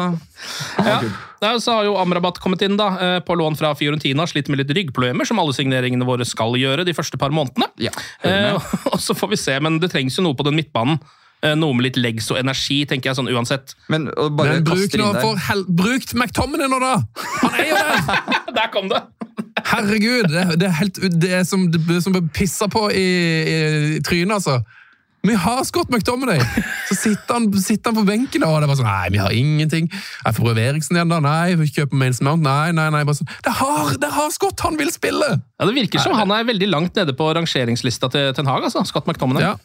Ja. Ja, så har jo Amrabat kommet inn da, eh, på lån fra Fiorentina, slitt med litt ryggproblemer, som alle signeringene våre skal gjøre de første par månedene. ja. Eh, og så får vi se, men det trengs jo noe på den midtbanen. Eh, noe med litt legs og energi, tenker jeg sånn uansett. Men bare Men bruk nå for hel... Bruk McTominay nå, da! Han er jo der! Der kom det! Herregud, det, det er helt Det er som, det som å pisse på i, i, i trynet, altså. Vi har Scott McTominay! Så sitter han, sitter han på benken, og det bare sånn Nei, vi har ingenting. Jeg får prøve Eriksen igjen, da. Nei, vi kjøper Mains Mount. Nei, nei, nei. Bare sånn. Det har, det har Scott! Han vil spille! Ja, Det virker som han er veldig langt nede på rangeringslista til Ten Hag, altså. Scott McTominay. Ja,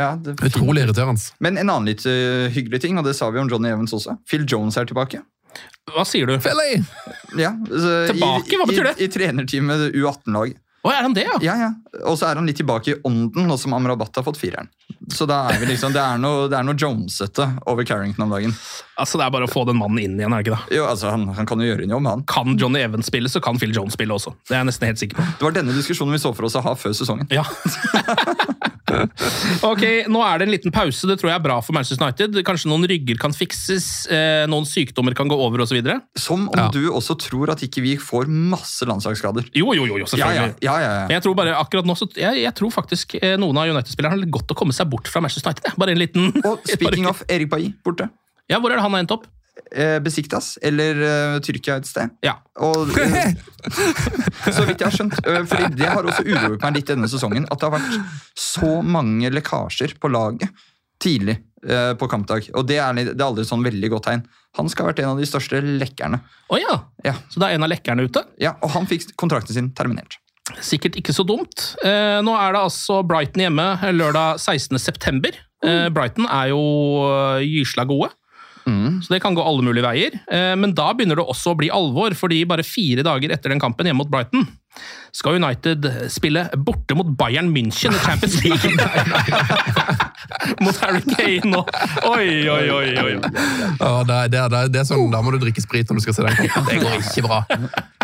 Ja, det Utrolig irriterende. Men en annen litt uh, hyggelig ting, og det sa vi om Johnny Evans også. Phil Jones er tilbake. Hva sier du? Å, Philly! Ja, Tilbake? Hva betyr det? I, i trenerteamet U18-laget. er han det, ja? Ja, ja. Og så er han litt tilbake i ånden, nå som Amrabat har fått fireren. Så da er vi liksom, det er noe, det er noe Jonesete over Carrington om dagen. Altså, Det er bare å få den mannen inn igjen, er det ikke det? Jo, altså, han, han kan jo gjøre en jobb, han. Kan Johnny Evans spille, så kan Phil Jones spille også. Det er jeg nesten helt sikker på. Det var denne diskusjonen vi så for oss å ha før sesongen. Ja. ok, Nå er det en liten pause. Det tror jeg er bra for Manchester United. Kanskje noen rygger kan fikses, eh, noen sykdommer kan gå over osv. Som om Ja. du også tror at ikke vi får masse landslagsskader. Jo, jo, jo, jo, selvfølgelig. ja, ja, ja, ja. Jeg tror bare akkurat nå, så, jeg, jeg tror faktisk eh, noen av United-spillerne har godt å komme seg bort fra Manchester United. Bare en liten... Og speaking of Erik Bailly, borte. Ja, Hvor er det han har endt opp? Eh, Besiktas, eller eh, Tyrkia et sted. Ja. Og, så vidt jeg har skjønt. eh, fordi det har også uroet meg litt denne sesongen. At det har vært så mange lekkasjer på laget tidlig på kampdag. Og det er, det er aldri sånn veldig godt tegn. Han skal ha vært en av de største lekkerne. Oh ja. Ja, Så det er en av lekkerne ute? ja Og han fikk kontrakten sin terminert. Sikkert ikke så dumt. Eh, nå er det altså Brighton hjemme lørdag 16.9. Eh, Brighton er jo gysla gode. Så det kan gå alle mulige veier. Eh, men da begynner det også å bli alvor, fordi bare fire dager etter den kampen hjemme mot Brighton, Skal United spille borte mot Bayern München i Champions League? mot Harry Kane og Oi, oi, oi! oi. Oh, det, er- det, er- det, er- sånn, Da må du drikke sprit når du skal se den kampen. Det går ikke bra.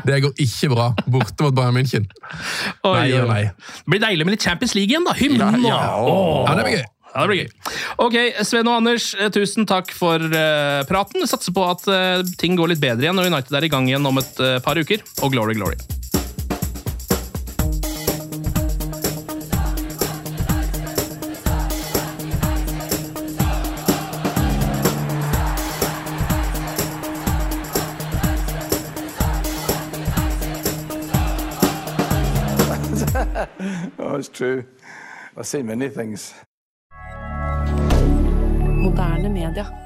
Det går ikke bra. Borte mot Bayern München. Oi, Nei oi. nei. Det blir deilig med litt Champions League igjen, da. Hymnen og Oh. Ja, det blir gøy. Ja, det blir gøy. Ok, Sven og Anders, eh, tusen takk for uh, praten. Satser på at uh, ting går litt bedre igjen når United er i gang igjen om et uh, par uker. Og glory, glory. oh, it's true. I've seen many things. Moderne media.